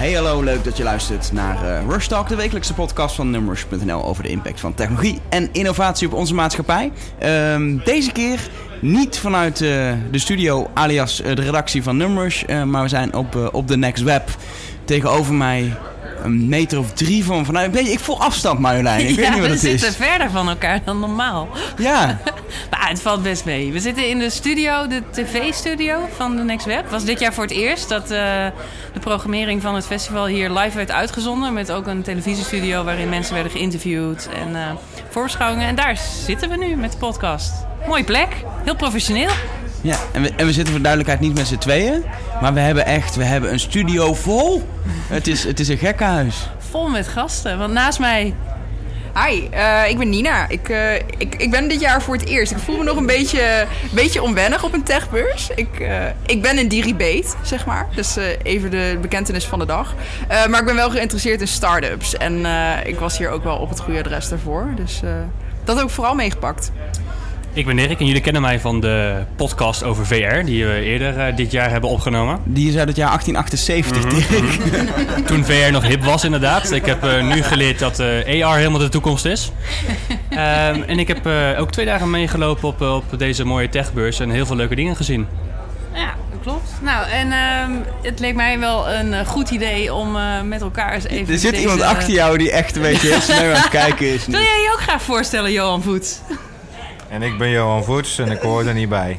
Hey hallo, leuk dat je luistert naar uh, Rush Talk, de wekelijkse podcast van Numbers.nl over de impact van technologie en innovatie op onze maatschappij. Ehm, deze keer niet vanuit uh, de studio, alias uh, de redactie van Numbers, maar we zijn op, op de Next Web. Tegenover mij een meter of drie van vanuit. Je, ik voel afstand, Marjolein. Ik ja, weet niet wat het is. We zitten verder van elkaar dan normaal. Ja. maar het valt best mee. We zitten in de studio, de tv-studio van de Next Web. Het was dit jaar voor het eerst dat uh, de programmering van het festival hier live werd uitgezonden. Met ook een televisiestudio waarin mensen werden geïnterviewd en uh, voorbeschouwingen. En daar zitten we nu met de podcast. Mooie plek, heel professioneel. Ja, en we, en we zitten voor duidelijkheid niet met z'n tweeën. Maar we hebben echt we hebben een studio vol. Het is, het is een gekkenhuis. Vol met gasten. Want naast mij Hi, uh, ik ben Nina. Ik, uh, ik, ik ben dit jaar voor het eerst. Ik voel me nog een beetje, beetje onwennig op een techbeurs. Ik, uh, ik ben een diribate, zeg maar. Dus even de bekentenis van de dag. maar ik ben wel geïnteresseerd in start-ups. En ik was hier ook wel op het goede adres daarvoor. Dus dat heb ik vooral meegepakt. Ik ben Erik en jullie kennen mij van de podcast over VR, die we eerder uh, dit jaar hebben opgenomen. Die is uit het jaar 1878, mm -hmm. Toen VR nog hip was, inderdaad. Ik heb uh, nu geleerd dat uh, AR helemaal de toekomst is. um, en ik heb ook twee dagen meegelopen op, op deze mooie techbeurs en heel veel leuke dingen gezien. Ja, klopt. Nou, en um, het leek mij wel een goed idee om uh, met elkaar eens even... Er zit deze... iemand achter jou die echt een beetje heel snel aan het kijken is. Nu. Wil jij je ook graag voorstellen, Johan Voets? En ik ben Johan Voets en ik hoor er niet bij.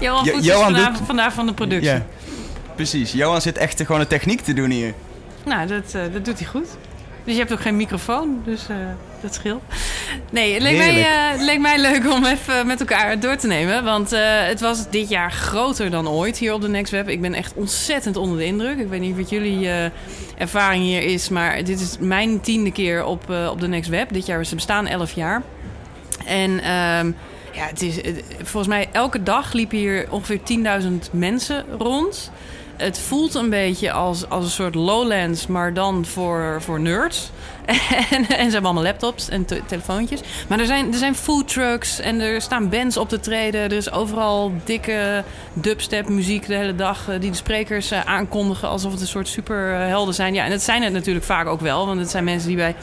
Johan Voets jo Johan is vandaag, doet... vandaag, van de productie. Ja, precies. Johan zit echt gewoon de techniek te doen hier. Nou, dat, uh, dat doet hij goed. Dus je hebt ook geen microfoon, dus uh, dat scheelt. Nee, het leek, mij, uh, het leek mij leuk om even met elkaar door te nemen. Want uh, het was dit jaar groter dan ooit hier op de Next Web. Ik ben echt ontzettend onder de indruk. Ik weet niet wat jullie ervaring hier is, maar dit is mijn tiende keer op, op de Next Web. Dit jaar, ze bestaan elf jaar. En um, ja, het is, volgens mij elke dag liepen hier ongeveer 10.000 mensen rond het voelt een beetje als, als een soort Lowlands, maar dan voor, voor nerds. en, en ze hebben allemaal laptops en te telefoontjes. Maar er zijn, er zijn food trucks en er staan bands op te treden. Er is overal dikke dubstep muziek de hele dag... die de sprekers aankondigen alsof het een soort superhelden zijn. Ja, en dat zijn het natuurlijk vaak ook wel. Want het zijn mensen die bij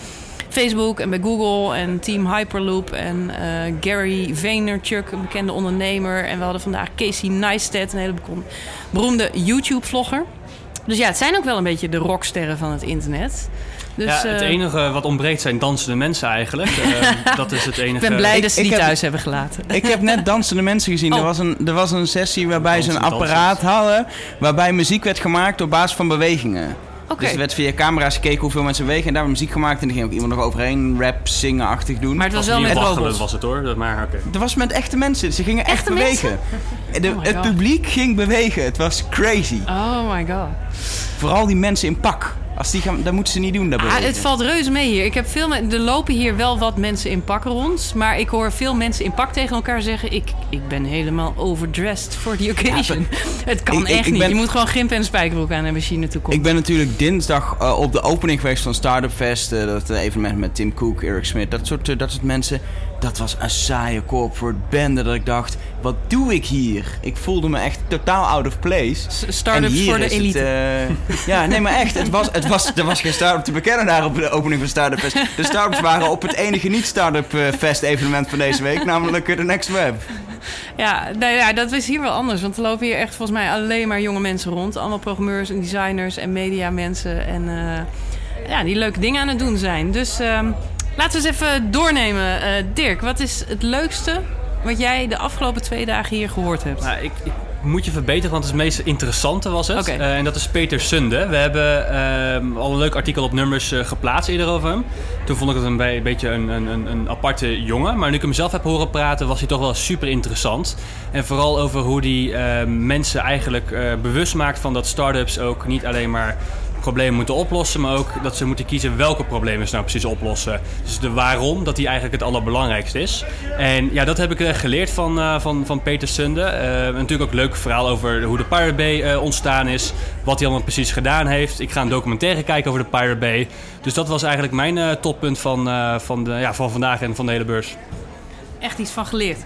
Facebook en bij Google en Team Hyperloop en uh, Gary Vaynerchuk, een bekende ondernemer. En we hadden vandaag Casey Neistat, een hele beroemde YouTube-vlogger. Dus ja, het zijn ook wel een beetje de rocksterren van het internet. Dus, ja, het uh, enige wat ontbreekt zijn dansende mensen eigenlijk. Uh, dat is het enige. Ik ben blij dat ze die heb, thuis hebben gelaten. Ik heb net dansende mensen gezien. Oh. Er, was een, er was een sessie waarbij dansen, ze een apparaat dansen. hadden... waarbij muziek werd gemaakt op basis van bewegingen. Okay. Dus er werd via camera's gekeken hoeveel mensen wegen en daar werd muziek gemaakt. En er ging ook iemand nog overheen rap, zingen-achtig doen. Maar het was, wel met dat was het hoor. Maar, okay. Het was met echte mensen. Ze gingen echt echte bewegen. De, oh het publiek ging bewegen. Het was crazy. Oh my god. Vooral die mensen in pak. Als die gaan, dat moeten ze niet doen. Dat ah, het valt reuze mee hier. Ik heb veel, er lopen hier wel wat mensen in pak rond. Maar ik hoor veel mensen in pak tegen elkaar zeggen... ik, ik ben helemaal overdressed for the occasion. Ja, het kan ik, echt ik, niet. Ben, je moet gewoon gimp en spijkerbroek aan hebben als je naartoe komt. Ik ben natuurlijk dinsdag uh, op de opening geweest van Startup Fest. Uh, dat evenement met Tim Cook, Eric Smith. Dat soort, uh, dat soort mensen. Dat was een saaie corporate bende dat ik dacht... wat doe ik hier? Ik voelde me echt totaal out of place. Startups voor de elite. Het, ja, nee, maar echt. Het was, het was, er was geen start-up te bekennen daar op de opening van Startup Fest. De startups waren op het enige niet-startup fest evenement van deze week. Namelijk de Next Web. Ja, nou ja, dat is hier wel anders. Want er lopen hier echt volgens mij alleen maar jonge mensen rond. Allemaal programmeurs en designers en mediamensen. En uh, ja, die leuke dingen aan het doen zijn. Dus... Uh, Laten we eens even doornemen. Uh, Dirk, wat is het leukste wat jij de afgelopen twee dagen hier gehoord hebt? Nou, ik, ik moet je verbeteren, want het meest interessante was het. Okay. Uh, en dat is Peter Sunde. We hebben uh, al een leuk artikel op nummers uh, geplaatst eerder over hem. Toen vond ik het een, een beetje een, een, een, aparte jongen. Maar nu ik hem zelf heb horen praten, was hij toch wel super interessant. En vooral over hoe hij mensen eigenlijk bewust maakt van dat start-ups ook niet alleen maar problemen moeten oplossen, maar ook dat ze moeten kiezen welke problemen ze nou precies oplossen. Dus de waarom, dat die eigenlijk het allerbelangrijkste is. En ja, dat heb ik geleerd van, uh, van, van Peter Sunde. Uh, natuurlijk ook leuk verhaal over hoe de Pirate Bay ontstaan is, wat hij allemaal precies gedaan heeft. Ik ga een documentaire kijken over de Pirate Bay. Dus dat was eigenlijk mijn toppunt van, van, de, ja, van vandaag en van de hele beurs. Echt iets van geleerd.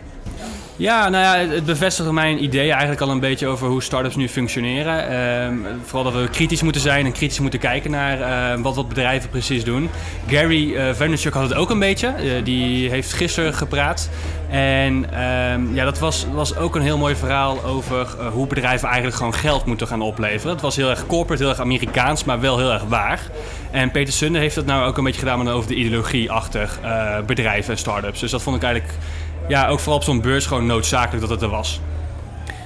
Ja, nou ja, het bevestigt mijn ideeën eigenlijk al een beetje over hoe startups nu functioneren. Ehm, vooral dat we kritisch moeten zijn en kritisch moeten kijken naar uh, wat, wat bedrijven precies doen. Gary uh, had het ook een beetje. Uh, die heeft gisteren gepraat. En um, ja, dat was, was ook een heel mooi verhaal over hoe bedrijven eigenlijk gewoon geld moeten gaan opleveren. Het was heel erg corporate, heel erg Amerikaans, maar wel heel erg waar. En Peter Sunde heeft dat nou ook een beetje gedaan over de ideologie achter bedrijven en startups. Dus dat vond ik eigenlijk ja, ook vooral op zo'n beurs gewoon noodzakelijk dat het er was.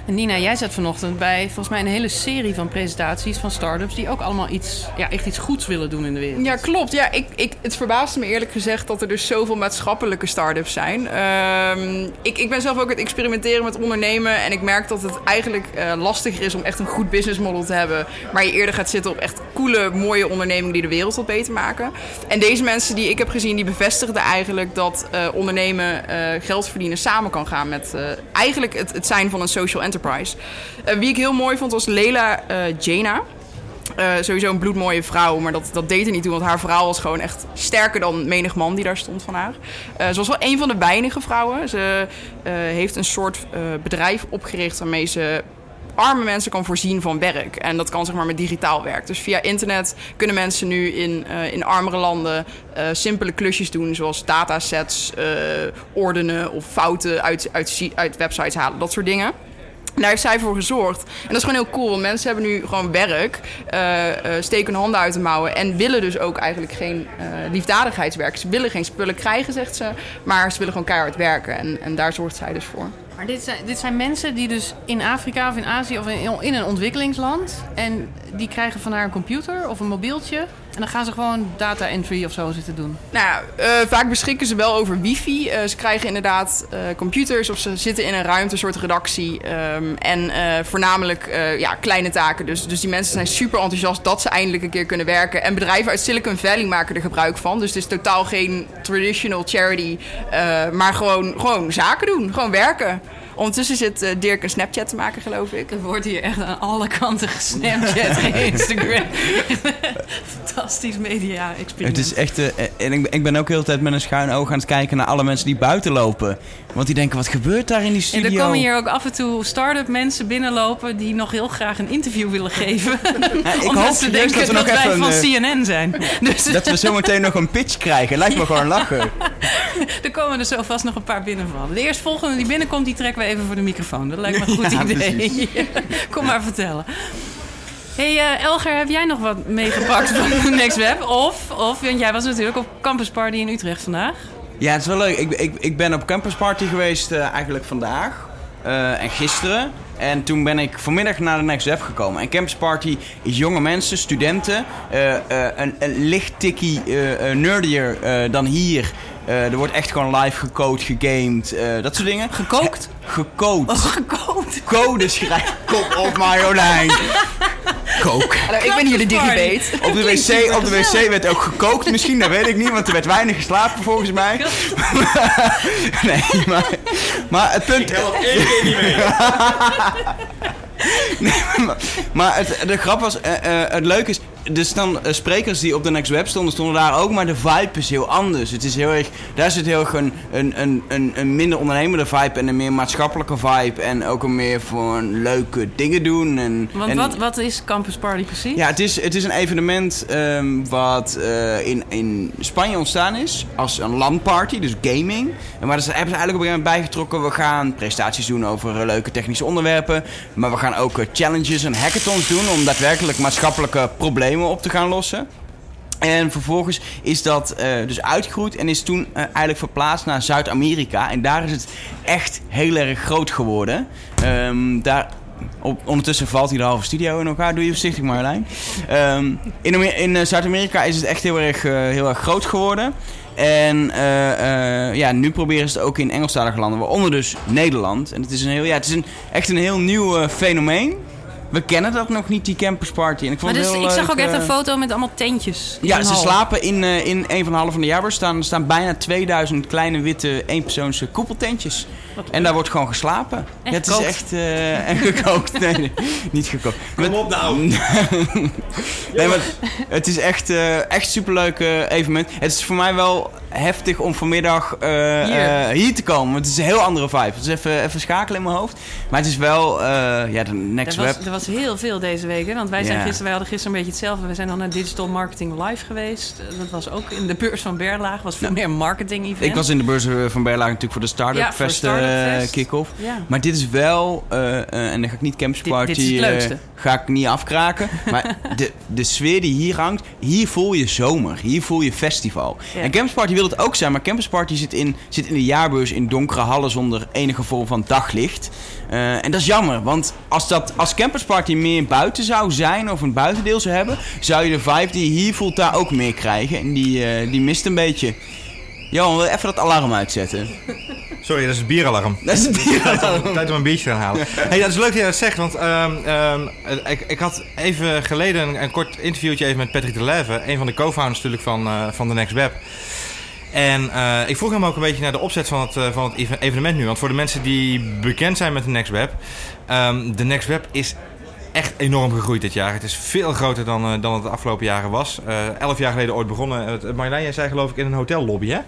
Nina, jij zat vanochtend bij volgens mij een hele serie van presentaties van startups die ook allemaal iets, ja, echt iets goeds willen doen in de wereld. Ja, klopt. Ja, ik, ik, het verbaasde me eerlijk gezegd dat er dus zoveel maatschappelijke startups zijn. Ehm, ik, ik ben zelf ook het experimenteren met ondernemen en ik merk dat het eigenlijk uh, lastiger is om echt een goed business model te hebben, waar je eerder gaat zitten op echt coole, mooie ondernemingen die de wereld wat beter maken. En deze mensen die ik heb gezien, die bevestigden eigenlijk dat uh, ondernemen uh, geld verdienen samen kan gaan met eigenlijk het, het zijn van een social enterprise. Uh, wie ik heel mooi vond was Leila uh, Jana. Uh, sowieso een bloedmooie vrouw, maar dat, dat deed er niet toe. Want haar verhaal was gewoon echt sterker dan menig man die daar stond van haar. Ze was wel een van de weinige vrouwen. Ze heeft een soort bedrijf opgericht waarmee ze arme mensen kan voorzien van werk. En dat kan zeg maar met digitaal werk. Dus via internet kunnen mensen nu in, in armere landen simpele klusjes doen. Zoals datasets ordenen of fouten uit, uit, uit websites halen. Dat soort dingen. Daar heeft zij voor gezorgd. En dat is gewoon heel cool. Mensen hebben nu gewoon werk, uh, uh, steken hun handen uit de mouwen en willen dus ook eigenlijk geen uh, liefdadigheidswerk. Ze willen geen spullen krijgen, zegt ze, maar ze willen gewoon keihard werken. En, en daar zorgt zij dus voor. Maar dit zijn, dit zijn mensen die dus in Afrika of in Azië of in, in een ontwikkelingsland. En die krijgen van haar een computer of een mobieltje. En dan gaan ze gewoon data entry of zo zitten doen. Nou uh, vaak beschikken ze wel over wifi. Uh, ze krijgen inderdaad uh, computers of ze zitten in een ruimte, een soort redactie. Um, en voornamelijk ja, kleine taken. Dus, dus die mensen zijn super enthousiast dat ze eindelijk een keer kunnen werken. En bedrijven uit Silicon Valley maken er gebruik van. Dus het is totaal geen traditional charity. maar gewoon, gewoon zaken doen, gewoon werken. Ondertussen zit uh, Dirk een Snapchat te maken, geloof ik. Er wordt hier echt aan alle kanten gesnapchat, Instagram. Fantastisch media-experiment. Het is echt... Uh, en ik, ik, ben ook heel de tijd met een schuin oog aan het kijken naar alle mensen die buiten lopen. Want die denken, wat gebeurt daar in die studio? En er komen hier ook af en toe start-up mensen binnenlopen... die nog heel graag een interview willen geven. Ja, ik Omdat hoop ze denken dat, we dat wij van CNN zijn. Dus. Dat we zometeen nog een pitch krijgen. Lijkt me gewoon lachen. er komen er zo vast nog een paar binnenvallen. De eerstvolgende die binnenkomt, die trekken even voor de microfoon. Dat lijkt me een goed ja, idee. Kom maar vertellen. hey, uh, Elger, heb jij nog wat meegepakt van Next Web? Of, of, want jij was natuurlijk op Campus Party in Utrecht vandaag. Ja, het is wel leuk. Ik, ik, ik ben op Campus Party geweest uh, eigenlijk vandaag uh, en gisteren. En toen ben ik vanmiddag naar de Next Web gekomen. En Campus Party is jonge mensen, studenten. Een, een licht tikkie nerdier dan hier. Uh, er wordt echt gewoon live gecode, gegamed, uh, dat soort dingen. Gekookt? He gekookt. Oh, gekookt. Code schrijven. Kom op Marjolein. Kook. Hallo, ik ben hier de digibate. Op de, wc, op de wc werd ook gekookt misschien, dat weet ik niet, want er werd weinig geslapen volgens mij. nee, maar, maar het punt... Ik help één keer niet mee. nee, maar, maar het, de grap was, uh, uh, het leuke is, er staan uh, sprekers die op de Next Web stonden, stonden daar ook, maar de vibe is heel anders. Het is heel erg, daar zit heel erg een, een, een, een minder ondernemende vibe en een meer maatschappelijke vibe. En ook een meer voor leuke dingen doen. En, Want en, wat, wat is Campus Party precies? Ja, het is, het is een evenement um, wat uh, in, in Spanje ontstaan is als een landparty, dus gaming. En maar daar hebben ze eigenlijk op een gegeven moment bijgetrokken. We gaan presentaties doen over uh, leuke technische onderwerpen. Maar we gaan ook challenges en hackathons doen om daadwerkelijk maatschappelijke problemen op te gaan lossen. En vervolgens is dat uh, dus uitgegroeid en is toen uh, eigenlijk verplaatst naar Zuid-Amerika. En daar is het echt heel erg groot geworden. Um, daar, op, ondertussen valt hij de halve studio in elkaar. Doe je voorzichtig Marjolein. Um, in in uh, Zuid-Amerika is het echt heel erg, heel erg groot geworden. En ja, nu proberen ze het ook in Engelstalige landen, waaronder dus Nederland. En het is, een heel, ja, het is een, echt een heel nieuw fenomeen. We kennen dat nog niet, die campersparty. En ik, vond maar dus, ik zag ook echt een foto met allemaal tentjes. Ja, ze slapen in, uh, in een van de halve van de jaarbeurs. Staan, er staan bijna 2000 kleine witte eenpersoonse koepeltentjes. En daar wordt gewoon geslapen. En ja, het is echt... Uh, en gekookt. Nee, nee, niet gekookt. Kom op nou. nee, maar het is echt, uh, echt superleuk evenement. Het is voor mij wel heftig om vanmiddag hier. hier. te komen. Het is een heel andere vibe. Het is even, even schakelen in mijn hoofd. Maar het is wel ja, de next web. Er was heel veel deze week. Hè? Want wij, zijn gisteren, wij hadden gisteren een beetje hetzelfde. We zijn dan naar Digital Marketing Live geweest. Dat was ook in de beurs van Berlaag. was veel meer marketing event. Ik was in de beurs van Berlaag natuurlijk voor de Startup ja, Fest, uh, kick-off. Maar dit is wel, uh, uh, en dan ga ik niet Campus Party, ga ik niet afkraken. maar de, de sfeer die hier hangt, hier voel je zomer. Hier voel je festival. En Campus Party wil het ook zijn, maar Campus Party zit in, zit in de jaarbeurs in donkere hallen zonder enige vorm van daglicht. En dat is jammer, want als, dat, als meer buiten zou zijn of een buitendeel zou hebben, zou je de vibe die je hier voelt daar ook meer krijgen. En die, die mist een beetje. Johan, wil even dat alarm uitzetten? Sorry, dat is het bieralarm. Dat is het bieralarm. Tijd om een biertje te gaan halen. Hey, dat is leuk dat je dat zegt, want um, um, ik, ik had even geleden een, een, kort interviewtje even met Patrick de Leve, een van de co-founders natuurlijk van, uh, van The Next Web. En uh, ik vroeg hem ook een beetje naar de opzet van het, uh, van het evenement nu. Want voor de mensen die bekend zijn met The Next Web, um, The Next Web is echt enorm gegroeid dit jaar. Het is veel groter dan, uh, dan het de afgelopen jaren was. Uh, elf jaar geleden ooit begonnen. Uh, Marjolein, jij zei geloof ik in een hotellobby, hè?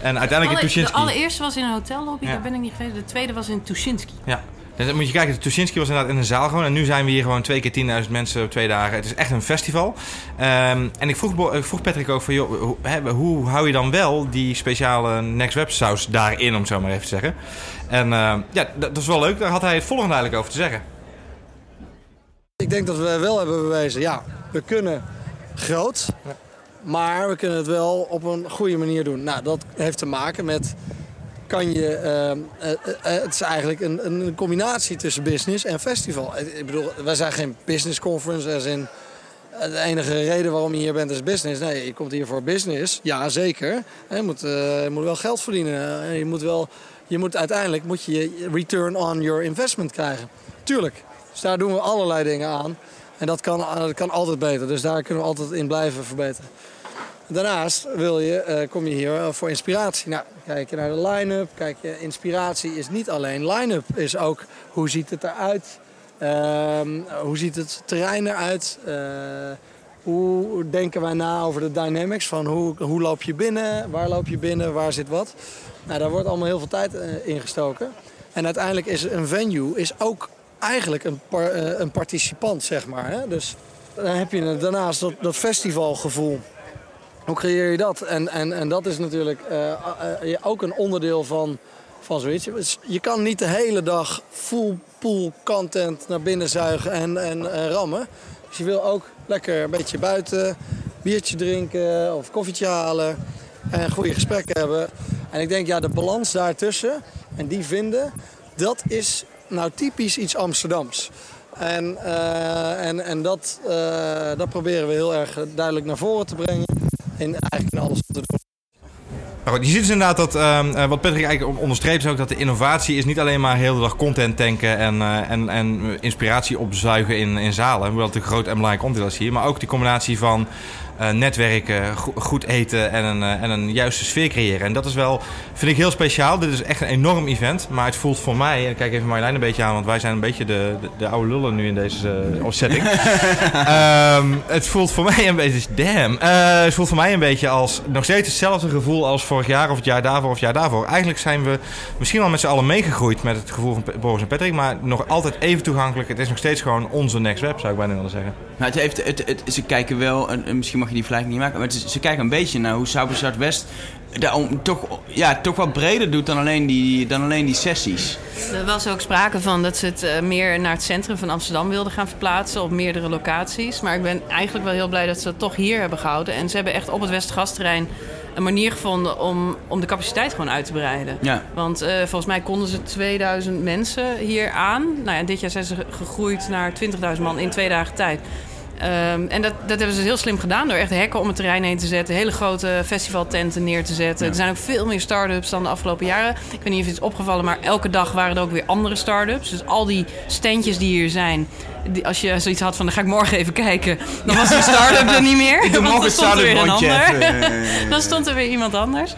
En uiteindelijk alle, in Tuschinski. De allereerste was in een hotellobby, ja. daar ben ik niet geweest. De tweede was in Tuschinski. Ja. Dan moet je kijken, Tuschinski was inderdaad in een zaal gewoon. En nu zijn we hier gewoon twee keer 10.000 mensen op twee dagen. Het is echt een festival. Um, en ik vroeg, ik vroeg Patrick ook van, joh, hoe, hoe hou je dan wel die speciale Next Web saus daarin, om zo maar even te zeggen. En uh, ja, dat is wel leuk. Daar had hij het volgende eigenlijk over te zeggen. Ik denk dat we wel hebben bewezen, ja, we kunnen groot, maar we kunnen het wel op een goede manier doen. Nou, dat heeft te maken met, kan je, uh, uh, het is eigenlijk een, een, combinatie tussen business en festival. Ik bedoel, wij zijn geen business conference, als in de enige reden waarom je hier bent is business. Nee, je komt hier voor business, ja zeker. Je moet, je moet wel geld verdienen. Je moet wel, je moet uiteindelijk moet je return on your investment krijgen. Tuurlijk. Dus daar doen we allerlei dingen aan. En dat kan, dat kan altijd beter. Dus daar kunnen we altijd in blijven verbeteren. Daarnaast wil je, uh, kom je hier voor inspiratie. Nou, kijk je naar de line-up. Kijk je, inspiratie is niet alleen line-up. Is ook hoe ziet het eruit? Uh, hoe ziet het terrein eruit? Uh, hoe denken wij na over de dynamics? Van hoe, hoe loop je binnen? Waar loop je binnen? Waar zit wat? Nou, daar wordt allemaal heel veel tijd in gestoken. En uiteindelijk is een venue is ook eigenlijk een, een participant, zeg maar. Hè? Dus dan heb je daarnaast dat festivalgevoel. Hoe creëer je dat? En, en, en dat is natuurlijk uh, uh, ook een onderdeel van, van zoiets. Dus je kan niet de hele dag full pool content naar binnen zuigen en, en rammen. Dus je wil ook lekker een beetje buiten biertje drinken of koffietje halen en goede gesprekken hebben. En ik denk, ja, de balans daartussen en die vinden, dat is nou typisch iets Amsterdams. En, en, en dat, dat proberen we heel erg duidelijk naar voren te brengen. In eigenlijk in alles wat doen. Nou goed, je ziet dus inderdaad dat, uh, wat Patrick eigenlijk onderstreept is ook dat de innovatie is niet alleen maar heel de dag content tanken en, uh, en, en inspiratie opzuigen in, in zalen. Hoewel het een groot en belangrijk onderdeel is hier. Maar ook die combinatie van uh, netwerken, go goed eten en een, uh, en een juiste sfeer creëren. En dat is wel, vind ik heel speciaal. Dit is echt een enorm event. Maar het voelt voor mij, en ik kijk even Marjolein een beetje aan, want wij zijn een beetje de, de, de oude lullen nu in deze uh, setting. um, het voelt voor mij een beetje, damn. het voelt voor mij een beetje als nog steeds hetzelfde gevoel als vorig jaar of het jaar daarvoor of het jaar daarvoor. Eigenlijk zijn we misschien wel met z'n allen meegegroeid met het gevoel van Boris en Patrick, maar nog altijd even toegankelijk. Het is nog steeds gewoon onze next web, zou ik bijna willen zeggen. Nou, het heeft, het, het, ze kijken wel, en misschien mag je die vergelijking niet maken, maar is, ze kijken een beetje naar hoe Sauber Zuidwest daarom toch, ja, toch wat breder doet dan alleen, die, dan alleen die sessies. Er was ook sprake van dat ze het uh, meer naar het centrum van Amsterdam wilden gaan verplaatsen op meerdere locaties. Maar ik ben eigenlijk wel heel blij dat ze het toch hier hebben gehouden. En ze hebben echt op het Westgasterrein een manier gevonden om, om de capaciteit gewoon uit te breiden. Ja. Want uh, volgens mij konden ze 2000 mensen hier aan. Nou ja, dit jaar zijn ze gegroeid naar 20.000 man in twee dagen tijd. Ehm, en dat, dat hebben ze heel slim gedaan door echt hekken om het terrein heen te zetten. Hele grote festivaltenten neer te zetten. Er zijn ook veel meer start-ups dan de afgelopen jaren. Ik weet niet of het is opgevallen, maar elke dag waren er ook weer andere start-ups. Dus al die standjes die hier zijn, als je zoiets had van, dan ga ik morgen even kijken. Dan was die start-up er niet meer. Ik doe morgen stond er weer een ander. dan stond er weer iemand anders.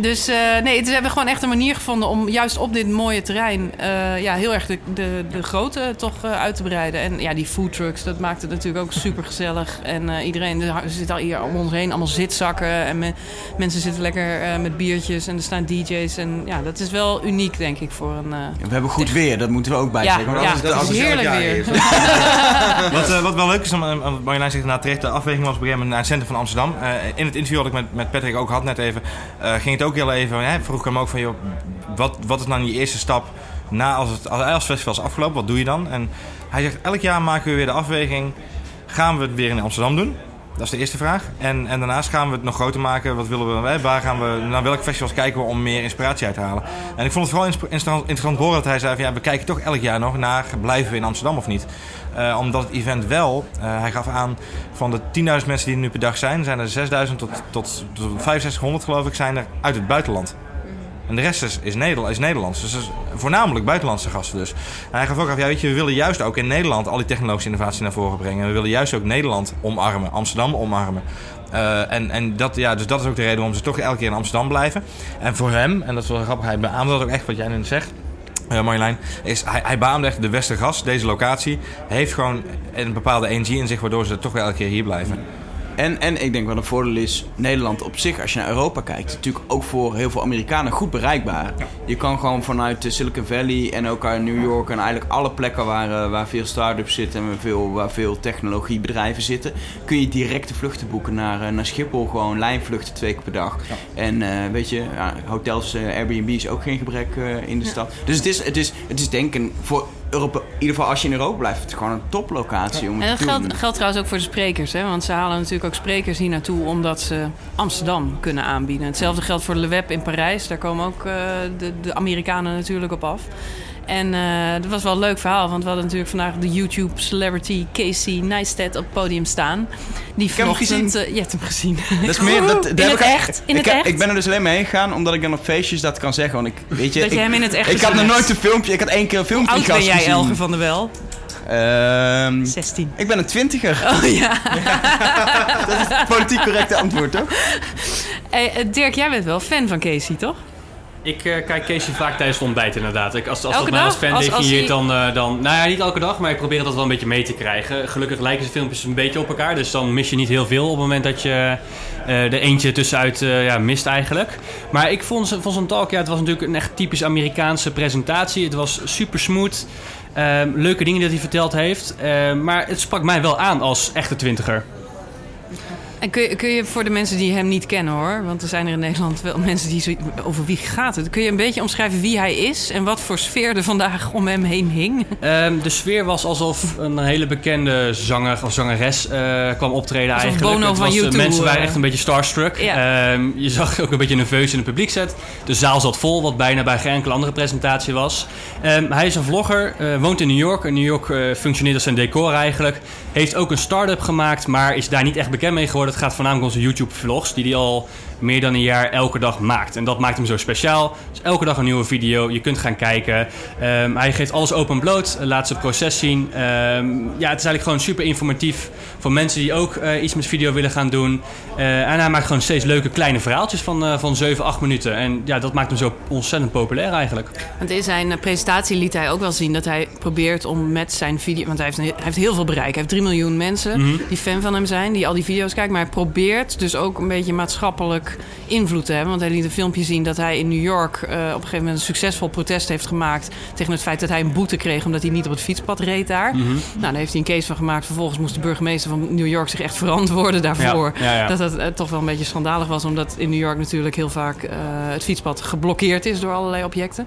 Dus uh, nee, ze hebben gewoon echt een manier gevonden om juist op dit mooie terrein uh, ja, heel erg de, de, de grootte toch uh, uit te breiden. En ja, die food trucks, dat maakt het natuurlijk ook super gezellig. En iedereen, er zit al hier om ons heen, allemaal zitzakken. En me, mensen zitten lekker met biertjes en er staan DJ's. En ja, dat is wel uniek, denk ik, voor een... we hebben goed weer, dat moeten we ook bij ja, zeggen. Ja, dat is heerlijk weer. wat, uh, wat wel leuk is, want Marjolein zegt na terecht, de afweging was op een gegeven moment naar het centrum van Amsterdam. Uh, in het interview dat ik met, met Patrick ook had net even, uh, ging het ook heel even, hè, vroeg ik hem ook van, joh, wat, wat is nou je eerste stap na als het als, als festival is afgelopen, wat doe je dan? En hij zegt, elk jaar maken we weer de afweging, gaan we het weer in Amsterdam doen? Dat is de eerste vraag. En, en daarnaast gaan we het nog groter maken. Wat willen we? Waar gaan we, naar welke festivals kijken we om meer inspiratie uit te halen? En ik vond het vooral interessant horen dat hij zei: van, ja, we kijken toch elk jaar nog naar blijven we in Amsterdam of niet. Uh, omdat het event wel, uh, hij gaf aan, van de 10.000 mensen die er nu per dag zijn, zijn er 6.000 tot, tot, tot 6500 geloof ik, zijn er uit het buitenland. En de rest is, is, is Nederlands. Dus voornamelijk buitenlandse gasten dus. Hij gaf ook af, ja, weet je, we willen juist ook in Nederland al die technologische innovatie naar voren brengen. We willen juist ook Nederland omarmen, Amsterdam omarmen. Uh, en, en dat, ja, dus dat is ook de reden waarom ze toch elke keer in Amsterdam blijven. En voor hem, en dat is wel grappig, hij beaamde dat ook echt wat jij nu zegt. Uh, Marjolein, is hij, hij baamde echt de Westergas, deze locatie, heeft gewoon een bepaalde energie in zich, waardoor ze toch wel elke keer hier blijven. En, en ik denk wat een voordeel is, Nederland op zich, als je naar Europa kijkt, natuurlijk ook voor heel veel Amerikanen goed bereikbaar. Je kan gewoon vanuit Silicon Valley en ook uit New York en eigenlijk alle plekken waar, uh, waar veel start-ups zitten en veel, waar veel technologiebedrijven zitten, kun je directe vluchten boeken naar, uh, naar Schiphol. Gewoon lijnvluchten twee keer per dag. Ja. En uh, weet je, hotels, Airbnb is ook geen gebrek in de ja. stad. Dus het is, het is, het is denk ik voor Europa, in ieder geval als je in Europa blijft, het is gewoon een toplocatie. Om en dat geldt, geldt trouwens ook voor de sprekers, hè? want ze halen natuurlijk ook sprekers hier naartoe omdat ze Amsterdam kunnen aanbieden. Hetzelfde geldt voor Le Web in Parijs, daar komen ook uh, de, de Amerikanen natuurlijk op af. En uh, dat was wel een leuk verhaal, want we hadden natuurlijk vandaag de YouTube celebrity Casey Neistat op het podium staan. Die vanochtend... Uh, je hebt hem gezien. Dat is meer, dat, in het ik, echt? In ik, het echt? ik ben er dus alleen mee gegaan omdat ik dan op feestjes dat kan zeggen. Want ik, weet je, dat ik, je hem in het echt Ik had nog nooit een filmpje, ik had één keer een filmpje Hoe oud ben jij, Elge van der Wel? Um, 16. Ik ben een twintiger. Oh ja. dat is het politiek correcte antwoord, toch? Hey, Dirk, jij bent wel fan van Casey, toch? Ik uh, kijk Casey vaak tijdens het ontbijt inderdaad. Ik, als als elke dat mij als fan als, definieert, als dan, uh, dan... Nou ja, niet elke dag, maar ik probeer altijd wel een beetje mee te krijgen. Gelukkig lijken de filmpjes een beetje op elkaar. Dus dan mis je niet heel veel op het moment dat je uh, er eentje tussenuit ja, mist eigenlijk. Maar ik vond, vond zo'n talk, ja, het was natuurlijk een echt typisch Amerikaanse presentatie. Het was super smooth. leuke dingen dat hij verteld heeft. maar het sprak mij wel aan als echte twintiger. En kun je, kun je voor de mensen die hem niet kennen hoor, want er zijn er in Nederland wel mensen die zo, over wie gaat het? Kun je een beetje omschrijven wie hij is en wat voor sfeer er vandaag om hem heen hing? Um, de sfeer was alsof een hele bekende zanger of zangeres uh, kwam optreden alsof eigenlijk. Bono het van was, YouTube, mensen waren echt een beetje starstruck. Ja. Um, je zag ook een beetje nerveus in het publiek zet. De zaal zat vol, wat bijna bij geen enkele andere presentatie was. Um, hij is een vlogger, uh, woont in New York. En New York uh, functioneert als zijn decor eigenlijk. Heeft ook een start-up gemaakt, maar is daar niet echt bekend mee geworden. Het gaat voornamelijk zijn YouTube-vlogs, die hij al meer dan een jaar elke dag maakt. En dat maakt hem zo speciaal. Dus elke dag een nieuwe video. Je kunt gaan kijken. Um, hij geeft alles open bloot. Laat zijn proces zien. Um, ja, het is eigenlijk gewoon super informatief voor mensen die ook uh, iets met video willen gaan doen. Uh, en hij maakt gewoon steeds leuke kleine verhaaltjes van, uh, van 7, 8 minuten. En ja, dat maakt hem zo ontzettend populair eigenlijk. Want in zijn presentatie liet hij ook wel zien dat hij probeert om met zijn video... Want hij heeft, een, hij heeft heel veel bereik. Hij heeft 3 miljoen mensen mm -hmm. die fan van hem zijn. Die al die video's kijken. Maar hij probeert dus ook een beetje maatschappelijk invloed te hebben. Want hij liet een filmpje zien dat hij in New York uh, op een gegeven moment een succesvol protest heeft gemaakt tegen het feit dat hij een boete kreeg omdat hij niet op het fietspad reed daar. Mhm. Mm -hmm. Nou, daar heeft hij een case van gemaakt. Vervolgens moest de burgemeester van New York zich echt verantwoorden daarvoor. Ja, ja, ja. Dat het uh, toch wel een beetje schandalig was, omdat in New York natuurlijk heel vaak uh, het fietspad geblokkeerd is door allerlei objecten.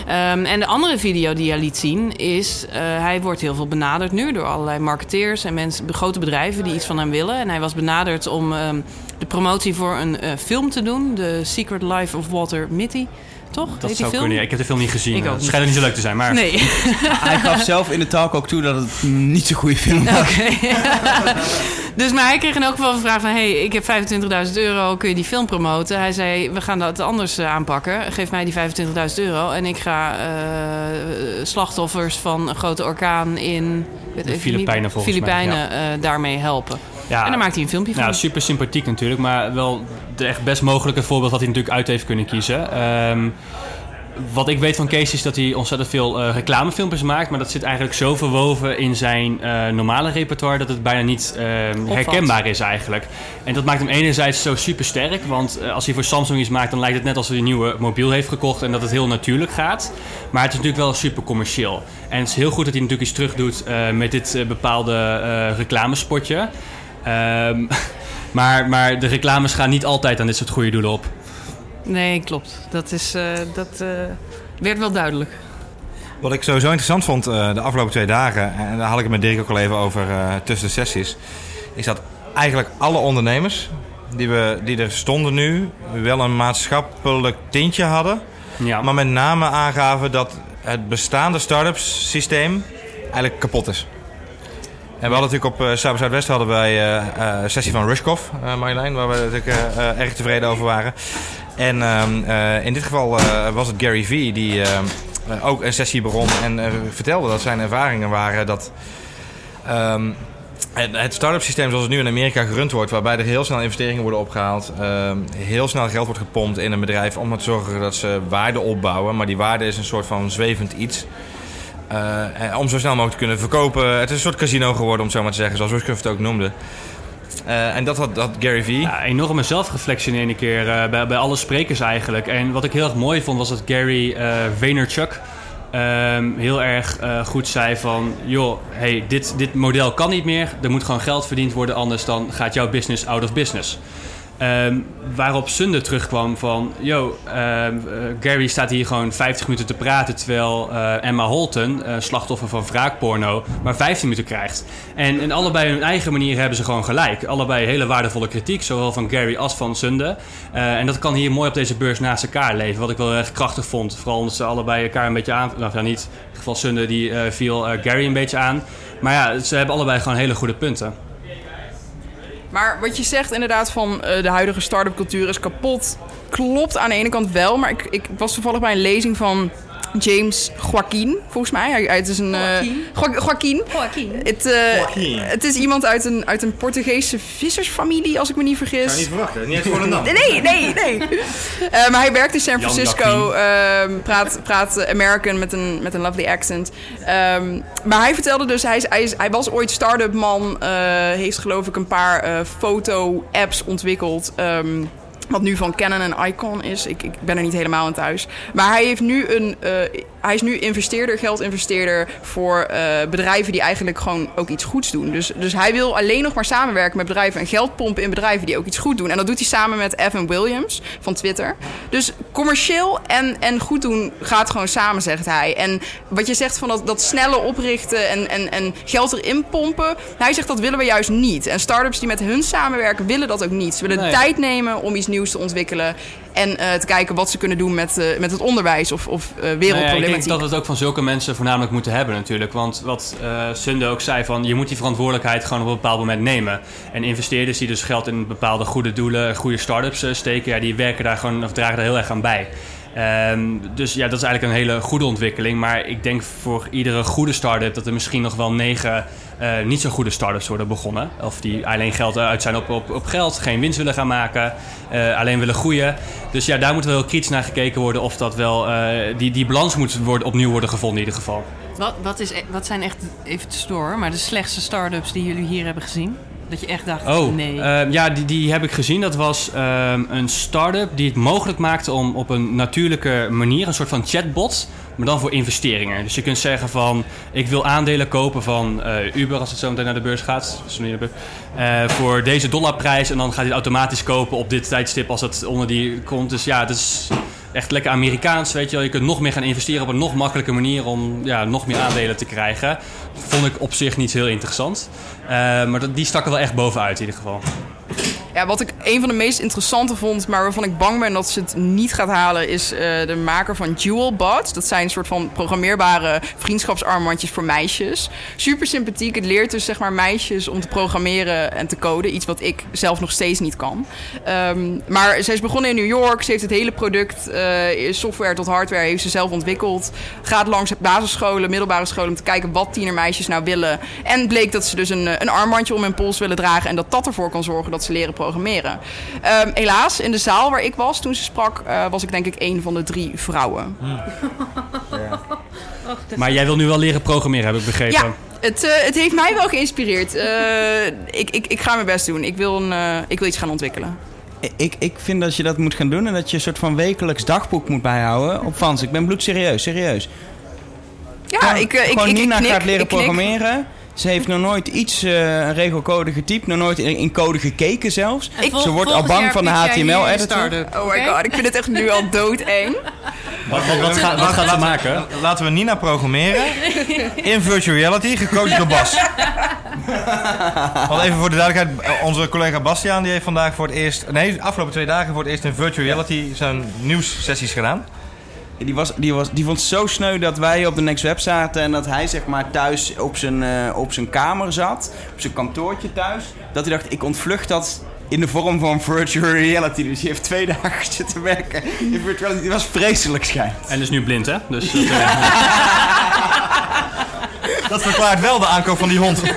Um, en de andere video die hij liet zien is, hij wordt heel veel benaderd nu door allerlei marketeers en mensen, grote bedrijven die iets van hem willen. En hij was benaderd om um, de promotie voor een uh, film te doen, The Secret Life of Walter Mitty. toch? Dat Heet zou die film? kunnen. Ik heb de film niet gezien. Ik ook Het niet. schijnt niet zo leuk te zijn, maar... Nee. Hij gaf zelf in de talk ook toe dat het niet zo'n goede film was. Oké. dus maar hij kreeg in elk geval een vraag van... hey, ik heb 25.000 euro, kun je die film promoten? Hij zei, we gaan dat anders eh, aanpakken. Geef mij die 25.000 euro en ik ga eh, slachtoffers van een grote orkaan in... weet De Filipijnen niet, volgens mij, Filipijnen eh, daarmee helpen. Ja, en dan maakt hij een filmpje van. Nou, super sympathiek natuurlijk, maar wel de echt best mogelijke voorbeeld had hij natuurlijk uit heeft kunnen kiezen. Ehm, wat ik weet van Kees is dat hij ontzettend veel eh, reclamefilmpjes maakt, maar dat zit eigenlijk zo verwoven in zijn eh, normale repertoire dat het bijna niet ehm, herkenbaar is eigenlijk. En dat maakt hem enerzijds zo super sterk, want eh, als hij voor Samsung iets maakt, dan lijkt het net alsof hij een nieuwe mobiel heeft gekocht en dat het heel natuurlijk gaat. Maar het is natuurlijk wel super commercieel. En het is heel goed dat hij natuurlijk iets terug doet met dit bepaalde reclamespotje. Ehm, maar, maar de reclames gaan niet altijd aan dit soort goede doelen op. Nee, klopt. Dat, is, eh, dat eh, werd wel duidelijk. Wat ik sowieso interessant vond eh, de afgelopen twee dagen, en daar had ik het met Dirk ook al even over eh, tussen de sessies, is dat eigenlijk alle ondernemers die, we, die er stonden nu wel een maatschappelijk tintje hadden, Ja. maar met name aangaven dat het bestaande start-ups systeem eigenlijk kapot is. En we hadden natuurlijk op uh, Cyber Zuidwest hadden wij eh, eh, een sessie van Rushkoff, eh Marjolein, waar we natuurlijk eh, eh, erg tevreden over waren. En ehm, eh, in dit geval eh, was het Gary Vee die ehm, eh, ook een sessie begon en eh, vertelde dat zijn ervaringen waren dat ehm, het, start-up systeem zoals het nu in Amerika gerund wordt, waarbij er heel snel investeringen worden opgehaald, heel snel geld wordt gepompt in een bedrijf om te zorgen dat ze waarde opbouwen, maar die waarde is een soort van zwevend iets. Eh, en om zo snel mogelijk te kunnen verkopen. Het is een soort casino geworden, om het zo maar te zeggen, zoals Rushkoff het ook noemde. Eh, en dat had, had Gary Vee. Ja, enorme zelfreflectie in één keer eh, bij, bij alle sprekers eigenlijk. En wat ik heel erg mooi vond was dat Gary eh Vaynerchuk ehm, heel erg eh, goed zei van... joh, hey, dit, dit model kan niet meer. Er moet gewoon geld verdiend worden, anders dan gaat jouw business out of business. Ehm, waarop Sunde terugkwam van... Yo, ehm, eh, Gary staat hier gewoon 50 minuten te praten... terwijl eh, Emma Holton, eh, slachtoffer van wraakporno... maar 15 minuten krijgt. En in allebei hun eigen manier hebben ze gewoon gelijk. Allebei hele waardevolle kritiek, zowel van Gary als van Sunde. En dat kan hier mooi op deze beurs naast elkaar leven. Wat ik wel erg krachtig vond. Vooral omdat ze allebei elkaar een beetje aan... Nou, ja, niet. In ieder geval Sunde die viel Gary een beetje aan. Maar ja, ze hebben allebei gewoon hele goede punten. Maar wat je zegt inderdaad van eh, de huidige start-up cultuur is kapot. Klopt aan de ene kant wel, maar ik, ik was toevallig bij een lezing van James Joaquin, volgens mij. Hij, hij het is een... eh, Joaquin? Jo- Joaquin. Joaquin. Het, eh, het is iemand uit een, uit een Portugese vissersfamilie, als ik me niet vergis. verwachten, niet eens voor de naam. Nee, nee, nee. Eh, maar hij werkt in San Francisco. ehm, praat, praat American met een, met een lovely accent. Ehm, maar hij vertelde dus, hij, is, hij, is, hij was ooit start-up man. eh, heeft geloof ik een paar eh, foto-apps ontwikkeld. ehm, wat nu van Canon en Icon is. Ik, ik ben er niet helemaal aan thuis. Maar hij, heeft nu een, eh, hij is nu investeerder, geldinvesteerder voor eh, bedrijven die eigenlijk gewoon ook iets goeds doen. Dus, dus hij wil alleen nog maar samenwerken met bedrijven en geld pompen in bedrijven die ook iets goed doen. En dat doet hij samen met Evan Williams van Twitter. Dus commercieel en, en goed doen gaat gewoon samen, zegt hij. En wat je zegt van dat, dat snelle oprichten en, en, en geld erin pompen. Hij zegt dat willen we juist niet. En startups die met hun samenwerken willen dat ook niet. Ze willen Nee. tijd nemen om iets nieuws te ontwikkelen. En eh, te kijken wat ze kunnen doen met, eh, met het onderwijs of, of Nou wereldproblematiek. Denk dat we het ook van zulke mensen voornamelijk moeten hebben natuurlijk. Want wat eh Sunde ook zei, van, je moet die verantwoordelijkheid gewoon op een bepaald moment nemen. En investeerders die dus geld in bepaalde goede doelen, goede start-ups eh, steken... Ja, die werken daar gewoon, of dragen daar heel erg aan bij. Ehm, dus ja, dat is eigenlijk een hele goede ontwikkeling. Maar ik denk voor iedere goede start-up dat er misschien nog wel negen eh, niet zo goede start-ups worden begonnen. Of die alleen geld uit zijn op, op, op geld, geen winst willen gaan maken, eh, alleen willen groeien. Dus ja, daar moet wel heel kritisch naar gekeken worden of dat wel, eh, die, die balans moet worden, opnieuw worden gevonden in ieder geval. Wat, wat, is, e- wat zijn echt, even storen, maar de slechtste start-ups die jullie hier hebben gezien? Dat je echt dacht, Oh, nee. ehm, ja, die, die heb ik gezien. Dat was ehm, een start-up die het mogelijk maakte om op een natuurlijke manier, een soort van chatbot, maar dan voor investeringen. Dus je kunt zeggen van, ik wil aandelen kopen van eh, Uber als het zo meteen naar de beurs gaat. Eh, voor deze dollarprijs en dan gaat hij het automatisch kopen op dit tijdstip als het onder die komt. Dus ja, het is echt lekker Amerikaans, weet je wel. Je kunt nog meer gaan investeren op een nog makkelijke manier om ja, nog meer aandelen te krijgen. Vond ik op zich niet heel interessant. Eh, maar die stak er wel echt bovenuit in ieder geval. Ja, wat ik een van de meest interessante vond, maar waarvan ik bang ben dat ze het niet gaat halen, is uh, de maker van Jewelbot. Dat zijn een soort van programmeerbare vriendschapsarmbandjes voor meisjes. Super sympathiek. Het leert dus zeg maar meisjes om te programmeren en te coden. Iets wat ik zelf nog steeds niet kan. Um, maar ze is begonnen in New York. Ze heeft het hele product, uh, software tot hardware, heeft ze zelf ontwikkeld. Gaat langs basisscholen, middelbare scholen om te kijken wat tienermeisjes nou willen. En bleek dat ze dus een, een armbandje om hun pols willen dragen en dat dat ervoor kan zorgen dat ze leren programmeren. Um, helaas, in de zaal waar ik was toen ze sprak, uh, was ik denk ik een van de drie vrouwen. Ja. maar jij wil nu wel leren programmeren, heb ik begrepen. Ja. Het, uh, het heeft mij wel geïnspireerd. Uh, ik, ik, ik ga mijn best doen. Ik wil, een, ik wil iets gaan ontwikkelen. Ik, ik vind dat je dat moet gaan doen en dat je een soort van wekelijks dagboek moet bijhouden op Fans. Ik ben bloedserieus, serieus. Ja, ik, ik, Gewoon ik, Nina knik, gaat leren ik knik. Ze heeft nog nooit iets, uh, een regelcode getypt, nog nooit in, in code gekeken zelfs. Ik, ze wordt al bang van de HTML-editor. Oh my god, ik vind het echt nu al doodeng. Wat, wat, wat, gaat, wat gaat ze maken? Laten we Nina programmeren in virtual reality, gecoacht door Bas. Want even voor de duidelijkheid, onze collega Bastiaan die heeft vandaag voor het eerst, nee, de afgelopen twee dagen voor het eerst in virtual reality zijn nieuwssessies gedaan. Die, was, die, was, die vond het zo sneu dat wij op de Next Web zaten en dat hij zeg maar thuis op zijn, uh, op zijn kamer zat, op zijn kantoortje thuis. Dat hij dacht, ik ontvlucht dat in de vorm van virtual reality. Dus hij heeft twee dagen zitten werken in virtual reality. Die was vreselijk schijnt. En is nu blind, hè? Dus dat, uh... dat verklaart wel de aankoop van die hond.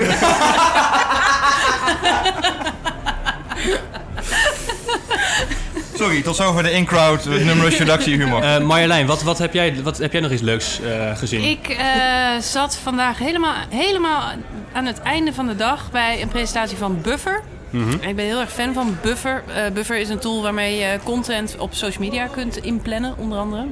Sorry, tot zover de in-crowd numerous reductie humor. Uh, Marjolein, wat, wat, heb jij, wat heb jij nog iets leuks uh, gezien? Ik uh, zat vandaag helemaal, helemaal aan het einde van de dag bij een presentatie van Buffer. Mm -hmm. Ik ben heel erg fan van Buffer. Buffer is een tool waarmee je content op social media kunt inplannen, onder andere.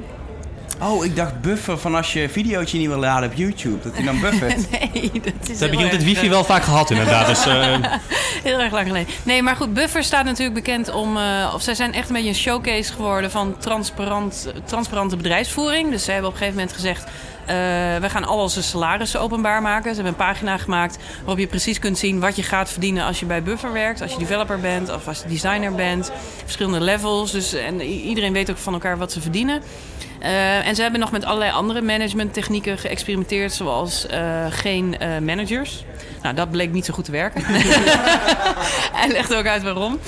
Oh, ik dacht buffer van als je een videootje niet wil laden op YouTube, dat hij dan buffert. nee, dat is Dat heb ik met het wifi wel vaak gehad inderdaad. Dus, uh... heel erg lang geleden. Nee, maar goed, Buffer staat natuurlijk bekend om... Uh, of zij zijn echt een beetje een showcase geworden van transparant, transparante bedrijfsvoering. Dus zij hebben op een gegeven moment gezegd... Uh, we gaan al onze salarissen openbaar maken. Ze hebben een pagina gemaakt waarop je precies kunt zien wat je gaat verdienen als je bij Buffer werkt. Als je developer bent of als je designer bent. Verschillende levels. Dus, en iedereen weet ook van elkaar wat ze verdienen. Uh, en ze hebben nog met allerlei andere managementtechnieken geëxperimenteerd, zoals uh, geen managers. Nou, dat bleek niet zo goed te werken. Hij legt ook uit waarom.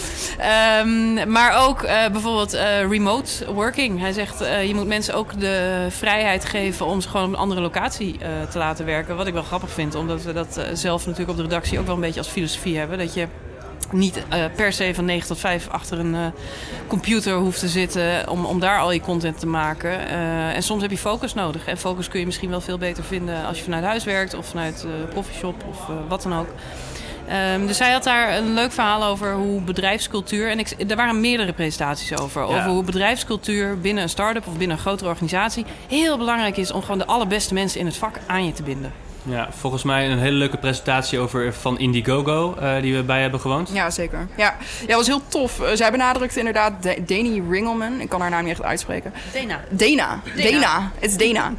Um, maar ook bijvoorbeeld remote working. Hij zegt, je moet mensen ook de vrijheid geven om gewoon op een andere locatie te laten werken. Wat ik wel grappig vind, omdat we dat zelf natuurlijk op de redactie ook wel een beetje als filosofie hebben. Dat je niet uh, per se van 9 tot 5 achter een computer hoeft te zitten om, om daar al je content te maken. En soms heb je focus nodig. En focus kun je misschien wel veel beter vinden als je vanuit huis werkt of vanuit de coffeeshop of wat dan ook. Um, dus hij had daar een leuk verhaal over hoe bedrijfscultuur. En ik, er waren meerdere presentaties over. Ja. Over hoe bedrijfscultuur binnen een start-up of binnen een grotere organisatie heel belangrijk is om gewoon de allerbeste mensen in het vak aan je te binden. Ja, volgens mij een hele leuke presentatie over van Indiegogo uh, die we bij hebben gewoond. Ja, zeker. Ja, ja was heel tof. Uh, zij benadrukte inderdaad De Dani Ringelman. Ik kan haar naam niet echt uitspreken. Dana. Dana. Dana. Het is Dana.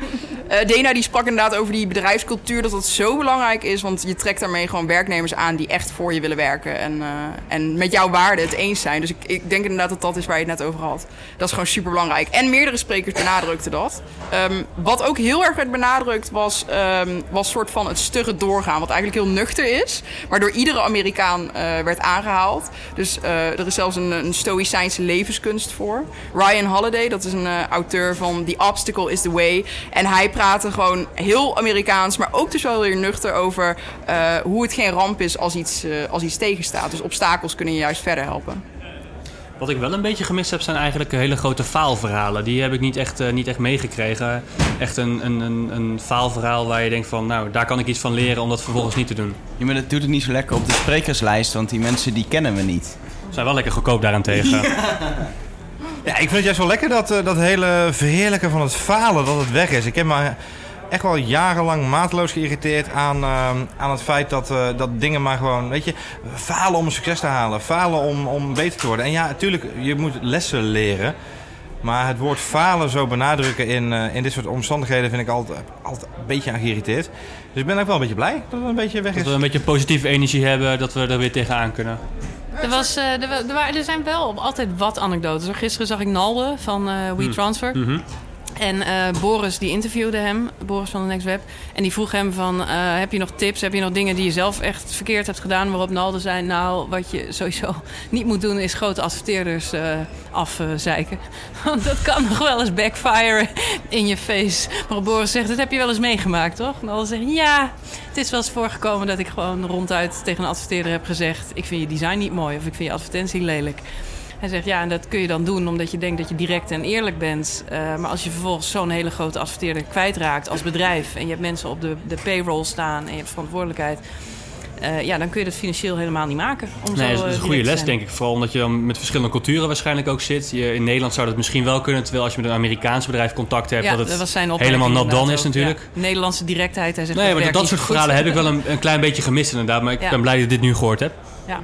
uh, Dana die sprak inderdaad over die bedrijfscultuur. Dat dat zo belangrijk is. Want je trekt daarmee gewoon werknemers aan die echt voor je willen werken. En, en met jouw waarden het eens zijn. Dus ik, ik denk inderdaad dat dat is waar je het net over had. Dat is gewoon super belangrijk. En meerdere sprekers benadrukten dat. Um, wat ook heel erg werd benadrukt was, um, was soort van het stugge doorgaan. Wat eigenlijk heel nuchter is. Maar door iedere Amerikaan uh, werd aangehaald. Dus uh, er is zelfs een, een stoïcijnse levenskunst voor. Ryan Holiday, dat is een uh, auteur van The Obstacle is the Way. En hij praatte gewoon heel Amerikaans, maar ook dus wel weer nuchter over hoe het geen ramp is als iets, als iets tegenstaat. Dus obstakels kunnen je juist verder helpen. Wat ik wel een beetje gemist heb, zijn eigenlijk hele grote faalverhalen. Die heb ik niet echt, uh, niet echt meegekregen. Echt een, een, een, een faalverhaal waar je denkt van, nou, daar kan ik iets van leren om dat vervolgens niet te doen. Ja, maar dat doet het niet zo lekker op de sprekerslijst, want die mensen die kennen we niet. Zijn wel lekker goedkoop daarentegen. Ja, ik vind het juist wel lekker dat, uh, dat hele verheerlijken van het falen, dat het weg is. Ik heb maar echt wel jarenlang mateloos geïrriteerd aan, uh, aan het feit dat, uh, dat dingen maar gewoon, weet je, falen om succes te halen. Falen om, om beter te worden. En ja, natuurlijk, je moet lessen leren. Maar het woord falen zo benadrukken in, uh, in dit soort omstandigheden vind ik altijd, altijd een beetje aan geïrriteerd. Dus ik ben ook wel een beetje blij dat het een beetje weg is. Dat we een beetje positieve energie hebben, dat we er weer tegenaan kunnen. Er, was, uh, er, er, er, zijn wel altijd wat anekdotes. Gisteren zag ik Nalde van uh, WeTransfer. Mm -hmm. En uh, Boris die interviewde hem, Boris van de Next Web. En die vroeg hem van, uh, heb je nog tips? Heb je nog dingen die je zelf echt verkeerd hebt gedaan? Waarop Nalde zei, nou, wat je sowieso niet moet doen... is grote adverteerders uh, afzeiken. Want dat kan nog wel eens backfire in je face. Maar Boris zegt, dat heb je wel eens meegemaakt, toch? Nalde zegt, ja, het is wel eens voorgekomen... dat ik gewoon ronduit tegen een adverteerder heb gezegd... ik vind je design niet mooi of ik vind je advertentie lelijk... Hij zegt ja, en dat kun je dan doen omdat je denkt dat je direct en eerlijk bent. Uh, maar als je vervolgens zo'n hele grote adverteerder kwijtraakt als bedrijf. en je hebt mensen op de, de payroll staan en je hebt verantwoordelijkheid. Uh, ja, dan kun je dat financieel helemaal niet maken. Om nee, dat is een goede les, denk ik. Vooral omdat je dan met verschillende culturen waarschijnlijk ook zit. Je, in Nederland zou dat misschien wel kunnen, terwijl als je met een Amerikaans bedrijf contact hebt, ja, dat het helemaal not done is natuurlijk. Ja. Nederlandse directheid. Hij zegt nee, maar dat, dat soort verhalen heb ik wel een, een, klein beetje gemist inderdaad. Maar ik ja. ben blij dat ik dit nu gehoord heb. Ja.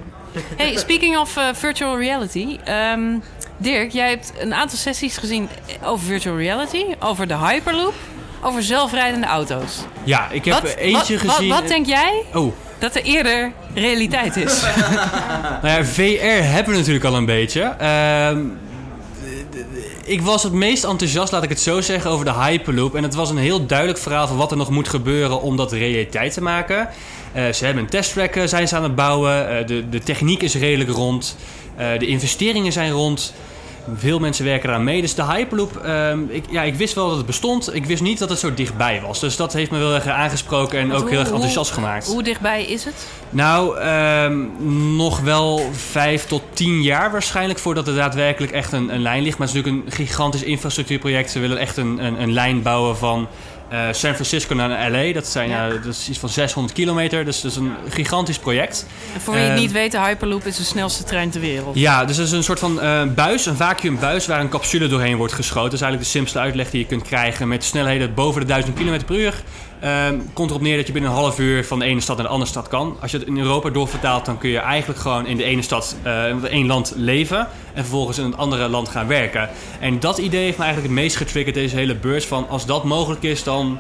Hey, speaking of uh, virtual reality. Um, Dirk, jij hebt een aantal sessies gezien over virtual reality, over de Hyperloop, over zelfrijdende auto's. Ja, ik heb wat, eentje wat, gezien. Wat, wat denk jij oh. dat er eerder realiteit is? nou ja, VR hebben we natuurlijk al een beetje. Uh, ik was het meest enthousiast, laat ik het zo zeggen, over de Hyperloop. En het was een heel duidelijk verhaal van wat er nog moet gebeuren om dat realiteit te maken. Uh, ze hebben een testtrack zijn ze aan het bouwen. Uh, de, de techniek is redelijk rond. De investeringen zijn rond. Veel mensen werken eraan mee. Dus de Hyperloop, uh, ik, ja, ik wist wel dat het bestond. Ik wist niet dat het zo dichtbij was. Dus dat heeft me wel erg aangesproken en ook hoe, heel erg enthousiast hoe, gemaakt. Hoe dichtbij is het? Nou, um, nog wel vijf tot tien jaar waarschijnlijk voordat er daadwerkelijk echt een, een lijn ligt. Maar het is natuurlijk een gigantisch infrastructuurproject. Ze willen echt een, een, een lijn bouwen van uh, San Francisco naar LA. Dat, zijn, ja. uh, dat is iets van 600 kilometer. Dus dat is een gigantisch project. En voor wie het uh, niet weet, de Hyperloop is de snelste trein ter wereld. Ja, dus het is een soort van buis, een vacuümbuis... waar een capsule doorheen wordt geschoten. Dat is eigenlijk de simpelste uitleg die je kunt krijgen... met snelheden boven de 1000 km per uur. Uh, komt erop neer dat je binnen een half uur van de ene stad naar de andere stad kan. Als je het in Europa doorvertaalt, dan kun je eigenlijk gewoon in de ene stad, uh, in één land leven. En vervolgens in het andere land gaan werken. En dat idee heeft me eigenlijk het meest getriggerd, deze hele beurs. Van als dat mogelijk is, dan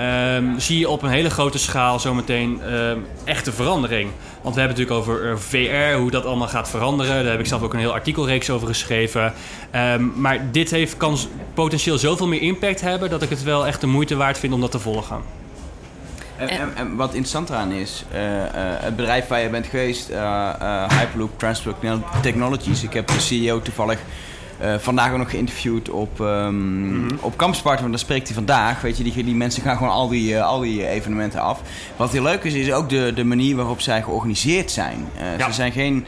um, zie je op een hele grote schaal zometeen um, echte verandering. Want we hebben het natuurlijk over VR, hoe dat allemaal gaat veranderen. Daar heb ik zelf ook een heel artikelreeks over geschreven. Um, maar dit heeft, kan potentieel zoveel meer impact hebben... dat ik het wel echt de moeite waard vind om dat te volgen. En, en, wat interessant eraan is, uh, uh, het bedrijf waar je bent geweest, Hyperloop Transport Technologies. Ik heb de CEO toevallig uh, vandaag ook nog geïnterviewd op, um, op want daar spreekt hij vandaag. Weet je, die, die mensen gaan gewoon al die, uh, al die evenementen af. Wat heel leuk is, is ook de, de manier waarop zij georganiseerd zijn. Uh, ja. Ze zijn geen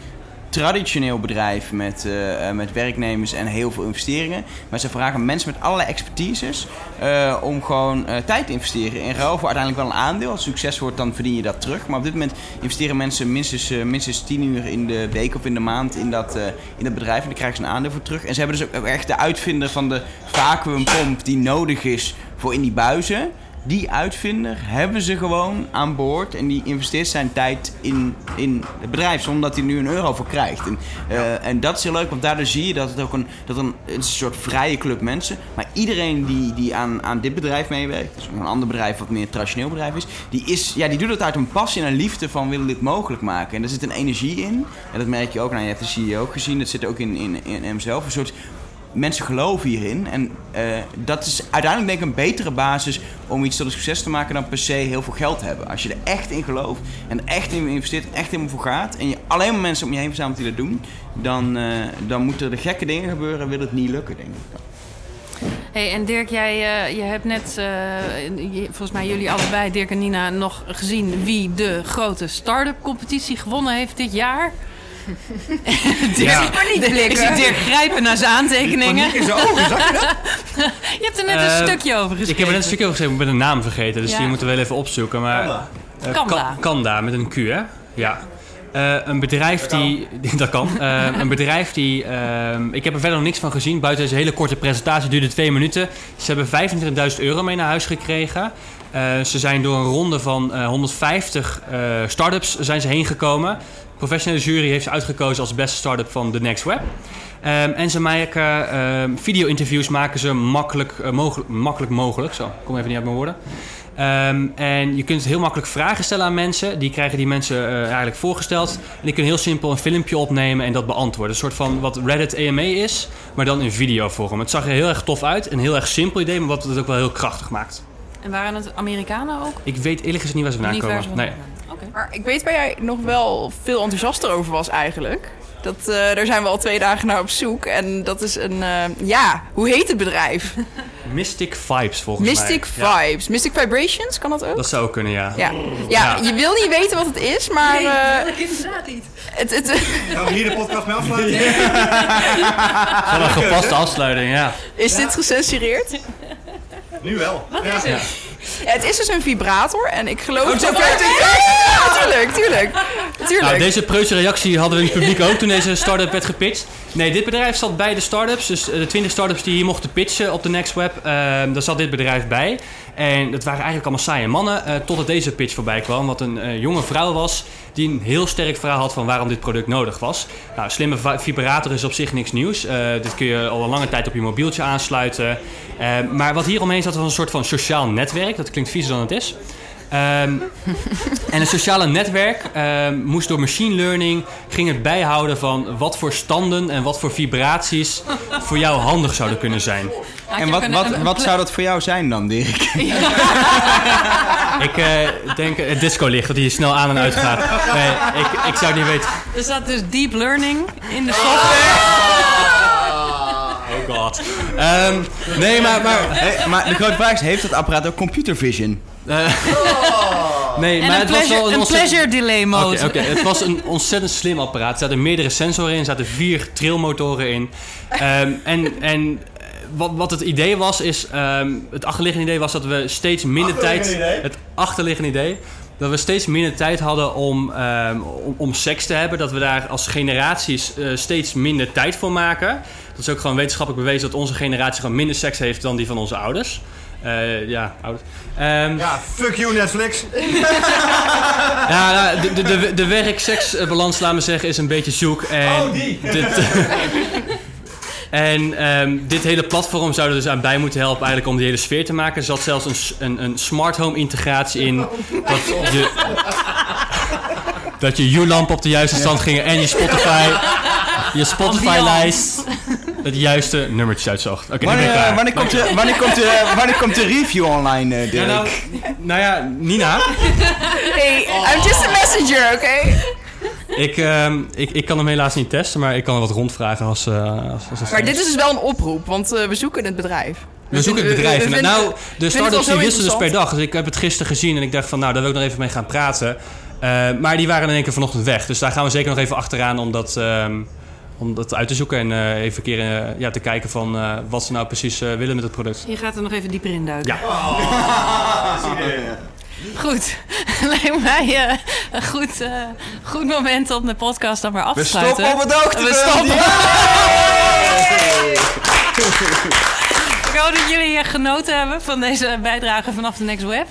traditioneel bedrijf met, uh, met werknemers en heel veel investeringen. Maar ze vragen mensen met allerlei expertises uh, om gewoon tijd te investeren. In ruil voor uiteindelijk wel een aandeel. Als succes wordt, dan verdien je dat terug. Maar op dit moment investeren mensen minstens, minstens 10 uur in de week of in de maand in dat, in dat bedrijf. En dan krijgen ze een aandeel voor terug. En ze hebben dus ook echt de uitvinder van de vacuumpomp die nodig is voor in die buizen die uitvinder hebben ze gewoon aan boord. En die investeert zijn tijd in, in het bedrijf. Zonder dat hij nu een euro voor krijgt. En, uh, en dat is heel leuk, want daardoor zie je dat het ook een, dat een, een soort vrije club mensen. Maar iedereen die, die aan, aan dit bedrijf meewerkt. Dus een ander bedrijf wat meer een traditioneel bedrijf is. Die, is ja, die doet het uit een passie en een liefde van willen dit mogelijk maken. En er zit een energie in. En dat merk je ook. Nou, je hebt de CEO ook gezien. Dat zit ook in, in, in hemzelf. Een soort mensen geloven hierin. En uh, dat is uiteindelijk denk ik een betere basis om iets tot een succes te maken dan per se heel veel geld hebben. Als je er echt in gelooft en echt in investeert, echt helemaal voor gaat en je alleen maar mensen om je heen verzamelt die dat doen, dan, uh, dan moeten er gekke dingen gebeuren en wil het niet lukken, denk ik. Hey, en Dirk, jij uh, je hebt net, volgens mij jullie allebei, Dirk en Nina, nog gezien wie de grote start-up competitie gewonnen heeft dit jaar. Dirk, ja. Ik zie Dirk grijpen naar zijn aantekeningen. in zijn ogen, zag je dat? je hebt er net uh, een stukje over geschreven. Ik heb er net een stukje over geschreven, ik ben de naam vergeten. Dus ja. die moeten we wel even opzoeken. Maar, Kanda. Uh, Kanda. Kanda, met een Q, hè? Ja. Uh, een bedrijf die... Dat kan. Uh, een bedrijf die... Uh, ik heb er verder nog niks van gezien. Buiten deze hele korte presentatie duurde twee minuten. Ze hebben 25.000 euro mee naar huis gekregen. ze zijn door een ronde van 150 start-ups zijn ze heen gekomen. Professionele jury heeft ze uitgekozen als beste start-up van The Next Web. Ehm, en ze maken ehm, video-interviews maken ze makkelijk, uh, mogelijk, makkelijk mogelijk. Zo, kom even niet uit mijn woorden. Ehm, en je kunt heel makkelijk vragen stellen aan mensen. Die krijgen die mensen uh, eigenlijk voorgesteld. En die kunnen heel simpel een filmpje opnemen en dat beantwoorden. Een soort van wat Reddit AMA is, maar dan in videovorm. Het zag er heel erg tof uit. Een heel erg simpel idee, maar wat het ook wel heel krachtig maakt. En waren het Amerikanen ook? Ik weet eerlijk gezegd niet waar ze vandaan komen. Nee. Maar ik weet waar jij nog wel veel enthousiaster over was eigenlijk. Dat, uh, daar zijn we al twee dagen naar op zoek. En dat is een... Uh, ja, hoe heet het bedrijf? Mystic Vibes volgens Mystic mij. Mystic Vibes. Mystic Vibrations, kan dat ook? Dat zou kunnen, ja. Ja, ja, je wil niet weten wat het is, maar... Nee, uh, dat inderdaad niet. Het, het, Gaan we hier de podcast mee afsluiten? Van een gepaste afsluiting, ja. Is dit gecensureerd? Nu wel. Wat is het? Ja, het is dus een vibrator en ik geloof... Oh, dat ja, tuurlijk, tuurlijk. Nou, deze preutse reactie hadden we in het publiek ook toen deze start-up werd gepitcht. Nee, dit bedrijf zat bij de start-ups. Dus de 20 start-ups die hier mochten pitchen op de Next Web, uh, daar zat dit bedrijf bij. En dat waren eigenlijk allemaal saaie mannen, uh, totdat deze pitch voorbij kwam. Wat een uh, jonge vrouw was die een heel sterk verhaal had van waarom dit product nodig was. Nou, slimme vibrator is op zich niks nieuws. Dit kun je al een lange tijd op je mobieltje aansluiten. maar wat hieromheen zat was een soort van sociaal netwerk. Dat klinkt viezer dan het is. Um, en het sociale netwerk um, moest door machine learning ging het bijhouden van wat voor standen en wat voor vibraties voor jou handig zouden kunnen zijn. En wat, wat, wat zou dat voor jou zijn dan, Dirk? ik uh, denk het disco-licht dat hier snel aan en uit gaat. Nee, ik, ik zou het niet weten. Er zat dus deep learning in de software. Oh god. Um, nee, maar, maar, hey, maar de grote vraag is, heeft dat apparaat ook computer vision? Uh, nee, en maar een het pleasure, was wel een pleasure delay mode. Oké, okay, okay. het was een ontzettend slim apparaat. Er zaten meerdere sensoren in, er zaten vier trilmotoren in. Um, en, en wat, wat het idee was, is... Um, het achterliggende idee was dat we steeds minder tijd... Idee? Het achterliggende idee... Dat we steeds minder tijd hadden om, um, om, om, seks te hebben. Dat we daar als generaties uh, steeds minder tijd voor maken. Dat is ook gewoon wetenschappelijk bewezen dat onze generatie gewoon minder seks heeft dan die van onze ouders. Uh, ja, ouders. Um, ja, fuck you Netflix. ja, nou, de, de, de, de werk-seks-balans, laat me zeggen, is een beetje zoek. En oh, die! Dit, En um, dit hele platform zou er dus aan bij moeten helpen eigenlijk om die hele sfeer te maken. Er zat zelfs een, een, een smart home integratie in. Dat je, dat je U-lamp op de juiste stand ging en je Spotify, je Spotify-lijst het juiste nummertjes uitzocht. Okay, wanneer, uh, wanneer, komt de, wanneer, komt de, wanneer komt de review online, uh, Dirk? Ja, nou, nou, ja, Nina. Hey, I'm just a messenger, oké? Okay? Ik, uh, ik, ik kan hem helaas niet testen, maar ik kan er wat rondvragen als... Uh, als, als maar dit is dus wel een oproep, want uh, we zoeken het bedrijf. We zoeken het bedrijf. We, we nou, de start-ups die wisten dus per dag. Dus ik heb het gisteren gezien en ik dacht van... nou, daar wil ik nog even mee gaan praten. Uh, maar die waren in één keer vanochtend weg. Dus daar gaan we zeker nog even achteraan om dat, om dat uit te zoeken. En uh, even een keer uh, ja, te kijken van uh, wat ze nou precies willen met het product. Je gaat er nog even dieper in duiken. Ja. Oh, Goed. Lijkt mij een goed, uh, goed moment om de podcast dan maar af te sluiten. We stoppen op het hoogtepunt. We stoppen. Ik hoop dat jullie genoten hebben van deze bijdrage vanaf de Next Web.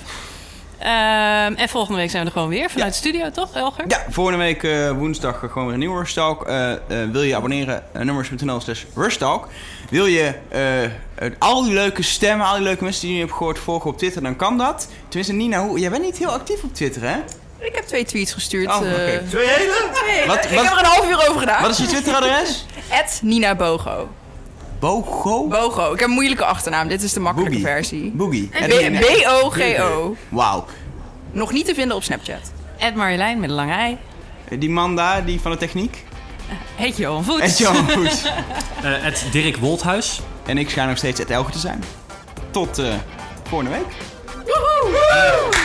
Um, en volgende week zijn we er gewoon weer vanuit ja. de studio, toch, Elger? Ja, volgende week uh, woensdag gewoon weer een nieuwe Rush Talk. Uh, uh, wil je abonneren? nummers.nl slash Rush Talk. Wil je al die leuke stemmen, al die leuke mensen die je hebt gehoord volgen op Twitter, dan kan dat. Tenminste, Nina, hoe, jij bent niet heel actief op Twitter, hè? Ik heb twee tweets gestuurd. Oh, okay. Twee hele? Twee. Wat, wat, ik heb er een half uur over gedaan. Wat is je Twitter-adres? Nina Bogo. Bogo? Bogo. Ik heb een moeilijke achternaam. Dit is de makkelijke Boogie. versie. Boogie. B-O-G-O. Wauw. Nog niet te vinden op Snapchat. Ed Marjolein met een lange ei. Die man daar, die van de techniek? Heet Johan Voet. Ed Johan Voet. uh, Ed Dirk Wolthuis. En ik schijn nog steeds Ed Elger te zijn. Tot uh, volgende week. Woehoe!